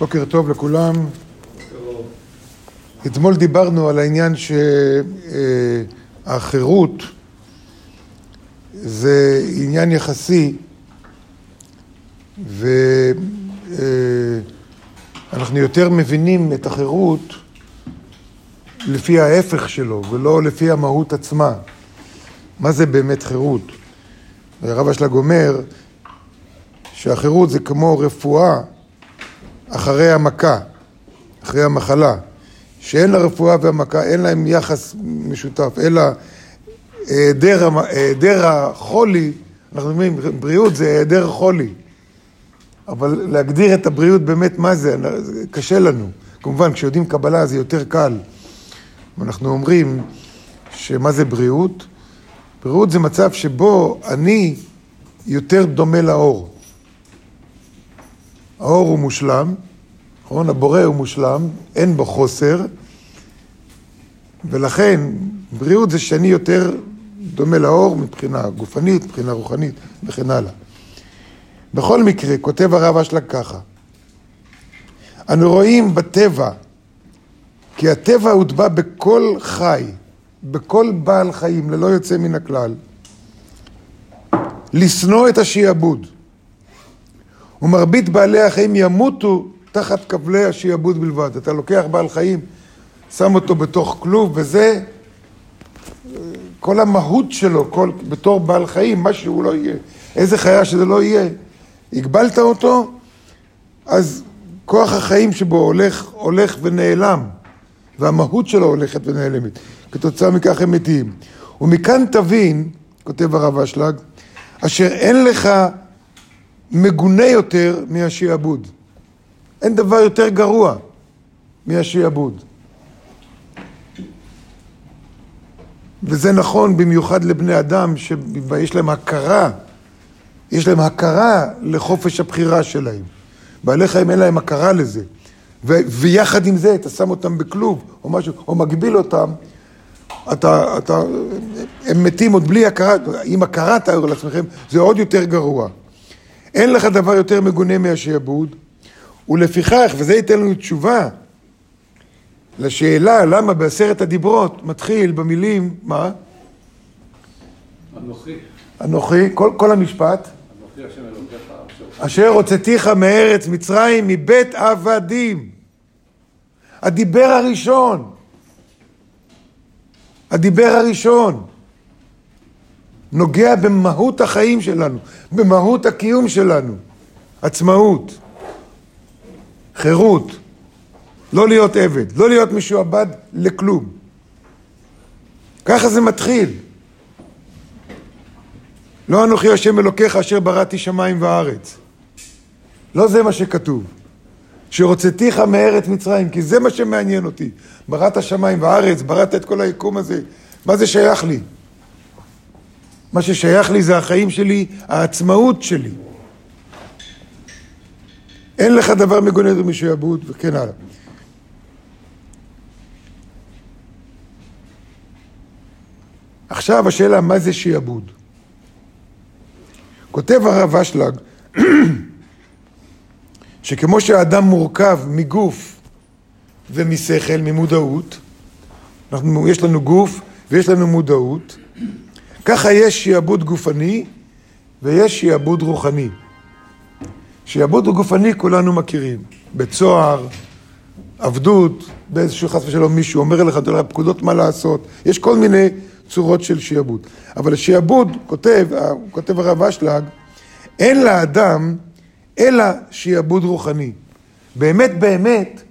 בוקר טוב לכולם. אתמול דיברנו על העניין שהחירות זה עניין יחסי ואנחנו יותר מבינים את החירות לפי ההפך שלו ולא לפי המהות עצמה. מה זה באמת חירות? הרב אשלג אומר שהחירות זה כמו רפואה אחרי המכה, אחרי המחלה, שאין לרפואה והמכה, אין להם יחס משותף, אלא היעדר, היעדר החולי, אנחנו אומרים, בריאות זה היעדר חולי. אבל להגדיר את הבריאות באמת מה זה, קשה לנו. כמובן, כשיודעים קבלה זה יותר קל. אנחנו אומרים שמה זה בריאות? בריאות זה מצב שבו אני יותר דומה לאור. האור הוא מושלם, נכון? הבורא הוא מושלם, אין בו חוסר, ולכן בריאות זה שאני יותר דומה לאור מבחינה גופנית, מבחינה רוחנית וכן הלאה. בכל מקרה, כותב הרב אשלג ככה, אנו רואים בטבע, כי הטבע הוטבע בכל חי, בכל בעל חיים, ללא יוצא מן הכלל, לשנוא את השיעבוד. ומרבית בעלי החיים ימותו תחת כבלי השיעבוד בלבד. אתה לוקח בעל חיים, שם אותו בתוך כלוב, וזה כל המהות שלו, כל, בתור בעל חיים, מה שהוא לא יהיה, איזה חיה שזה לא יהיה, הגבלת אותו, אז כוח החיים שבו הולך, הולך ונעלם, והמהות שלו הולכת ונעלמת. כתוצאה מכך הם מתים. ומכאן תבין, כותב הרב אשלג, אשר אין לך מגונה יותר מהשיעבוד. אין דבר יותר גרוע מהשיעבוד. וזה נכון במיוחד לבני אדם שיש להם הכרה, יש להם הכרה לחופש הבחירה שלהם. בעלי חיים אין להם הכרה לזה. ו- ויחד עם זה אתה שם אותם בכלוב או משהו, או מגביל אותם, אתה, אתה, הם מתים עוד בלי הכרה, אם הכרה תאר לעצמכם, זה עוד יותר גרוע. אין לך דבר יותר מגונה מהשעבוד, ולפיכך, וזה ייתן לנו תשובה לשאלה למה בעשרת הדיברות מתחיל במילים, מה? אנוכי. אנוכי, כל, כל המשפט. אנוכי השם אלוקיך אשר הוצאתיך מארץ מצרים מבית עבדים. הדיבר הראשון. הדיבר הראשון. נוגע במהות החיים שלנו, במהות הקיום שלנו. עצמאות, חירות, לא להיות עבד, לא להיות משועבד לכלום. ככה זה מתחיל. לא אנוכי השם אלוקיך אשר בראתי שמיים וארץ. לא זה מה שכתוב. שרוצתיך מארץ מצרים, כי זה מה שמעניין אותי. בראת שמיים וארץ, בראת את כל היקום הזה. מה זה שייך לי? מה ששייך לי זה החיים שלי, העצמאות שלי. אין לך דבר מגונן ומשעבוד וכן הלאה. עכשיו השאלה, מה זה שיעבוד? כותב הרב אשלג, שכמו שהאדם מורכב מגוף ומשכל, ממודעות, אנחנו, יש לנו גוף ויש לנו מודעות, ככה יש שיעבוד גופני ויש שיעבוד רוחני. שיעבוד גופני כולנו מכירים, בית סוהר, עבדות, באיזשהו חס ושלום מישהו אומר לך, אתה יודע, פקודות מה לעשות, יש כל מיני צורות של שיעבוד. אבל השיעבוד, כותב, כותב הרב אשלג, אין לאדם אלא שיעבוד רוחני. באמת באמת,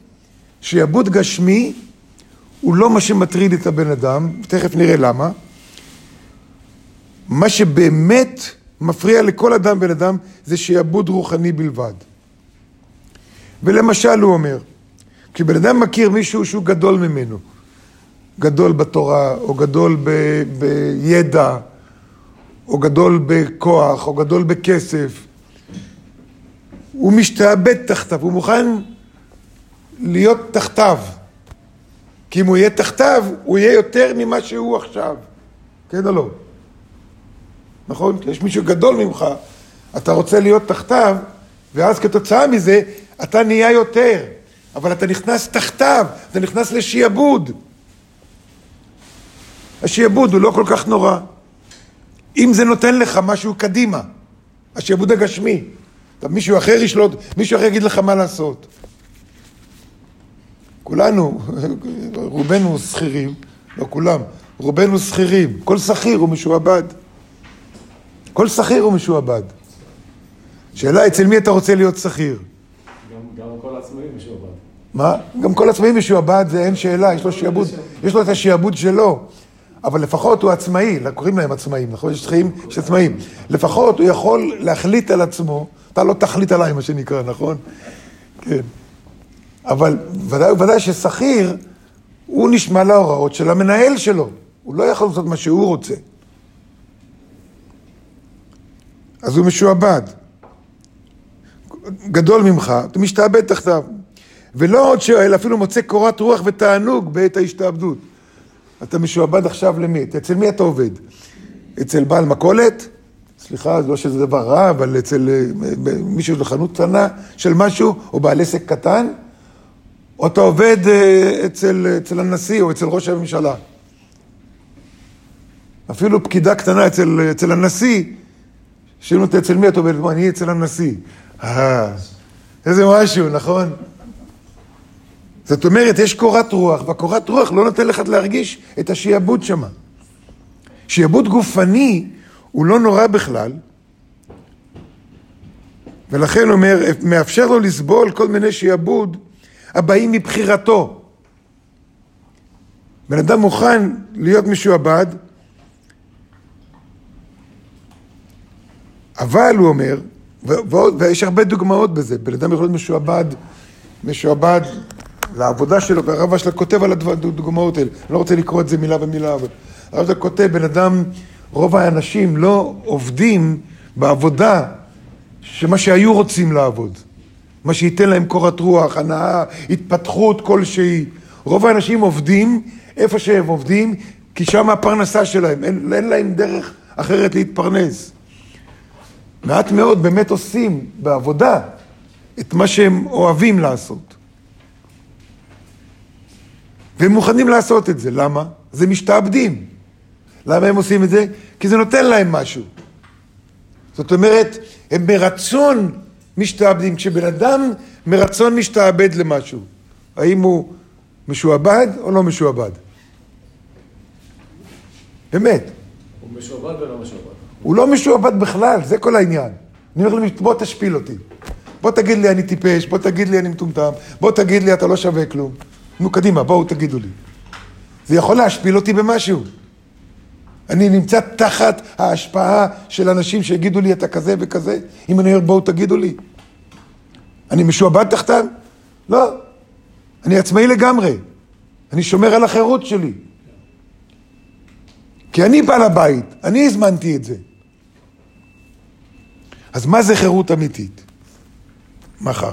שיעבוד גשמי הוא לא מה שמטריד את הבן אדם, תכף נראה למה. מה שבאמת מפריע לכל אדם בן אדם זה שיעבוד רוחני בלבד. ולמשל הוא אומר, כשבן אדם מכיר מישהו שהוא גדול ממנו, גדול בתורה, או גדול ב, בידע, או גדול בכוח, או גדול בכסף, הוא משתעבד תחתיו, הוא מוכן להיות תחתיו. כי אם הוא יהיה תחתיו, הוא יהיה יותר ממה שהוא עכשיו. כן או לא? נכון? יש מישהו גדול ממך, אתה רוצה להיות תחתיו, ואז כתוצאה מזה, אתה נהיה יותר, אבל אתה נכנס תחתיו, אתה נכנס לשעבוד. השעבוד הוא לא כל כך נורא. אם זה נותן לך משהו קדימה, השעבוד הגשמי. טוב, מישהו אחר ישלוט, מישהו אחר יגיד לך מה לעשות. כולנו, רובנו שכירים, לא כולם, רובנו שכירים. כל שכיר הוא משועבד. כל שכיר הוא משועבד. שאלה, אצל מי אתה רוצה להיות שכיר? גם, גם כל עצמאי משועבד. מה? גם כל עצמאי משועבד, זה אין שאלה, יש לו שיעבוד, יש לו את השיעבוד שלו. אבל לפחות הוא עצמאי, קוראים להם עצמאים, נכון? יש יש עצמאים. לפחות הוא יכול להחליט על עצמו, אתה לא תחליט עליי, מה שנקרא, נכון? כן. אבל ודאי וודאי ששכיר, הוא נשמע להוראות של המנהל שלו. הוא לא יכול לעשות מה שהוא רוצה. אז הוא משועבד. גדול ממך, אתה משתעבד תחתיו. ולא עוד שואל, אפילו מוצא קורת רוח ותענוג בעת ההשתעבדות. אתה משועבד עכשיו למי? אצל מי אתה עובד? אצל בעל מכולת? סליחה, לא שזה דבר רע, אבל אצל אה, מישהו בחנות קטנה של משהו, או בעל עסק קטן, או אתה עובד אה, אצל, אצל הנשיא או אצל ראש הממשלה. אפילו פקידה קטנה אצל, אצל הנשיא, שאם אותה אצל מי אתה עובד? אני אצל הנשיא. אה, איזה משהו, נכון? זאת אומרת, יש קורת רוח, והקורת רוח לא נותן לך להרגיש את השיעבוד שמה. שיעבוד גופני הוא לא נורא בכלל, ולכן אומר, מאפשר לו לסבול כל מיני שיעבוד הבאים מבחירתו. בן אדם מוכן להיות משועבד, אבל הוא אומר, ויש הרבה דוגמאות בזה, בן אדם יכול להיות משועבד, משועבד לעבודה שלו, והרב אשלה כותב על הדוגמאות האלה, אני לא רוצה לקרוא את זה מילה במילה, אבל הרב אשלה כותב, בן אדם, רוב האנשים לא עובדים בעבודה שמה שהיו רוצים לעבוד, מה שייתן להם קורת רוח, הנאה, התפתחות כלשהי. רוב האנשים עובדים איפה שהם עובדים, כי שם הפרנסה שלהם, אין, אין להם דרך אחרת להתפרנס. מעט מאוד באמת עושים בעבודה את מה שהם אוהבים לעשות. והם מוכנים לעשות את זה. למה? זה משתעבדים. למה הם עושים את זה? כי זה נותן להם משהו. זאת אומרת, הם מרצון משתעבדים. כשבן אדם מרצון משתעבד למשהו, האם הוא משועבד או לא משועבד? באמת. הוא משועבד ולא משועבד. הוא לא משועבד בכלל, זה כל העניין. אני אומר להם, בוא תשפיל אותי. בוא תגיד לי אני טיפש, בוא תגיד לי אני מטומטם, בוא תגיד לי אתה לא שווה כלום. נו, קדימה, בואו תגידו לי. זה יכול להשפיל אותי במשהו. אני נמצא תחת ההשפעה של אנשים שיגידו לי אתה כזה וכזה, אם אני אומר בואו תגידו לי. אני משועבד תחתם? לא. אני עצמאי לגמרי. אני שומר על החירות שלי. כי אני בעל הבית, אני הזמנתי את זה. אז מה זה חירות אמיתית? מחר.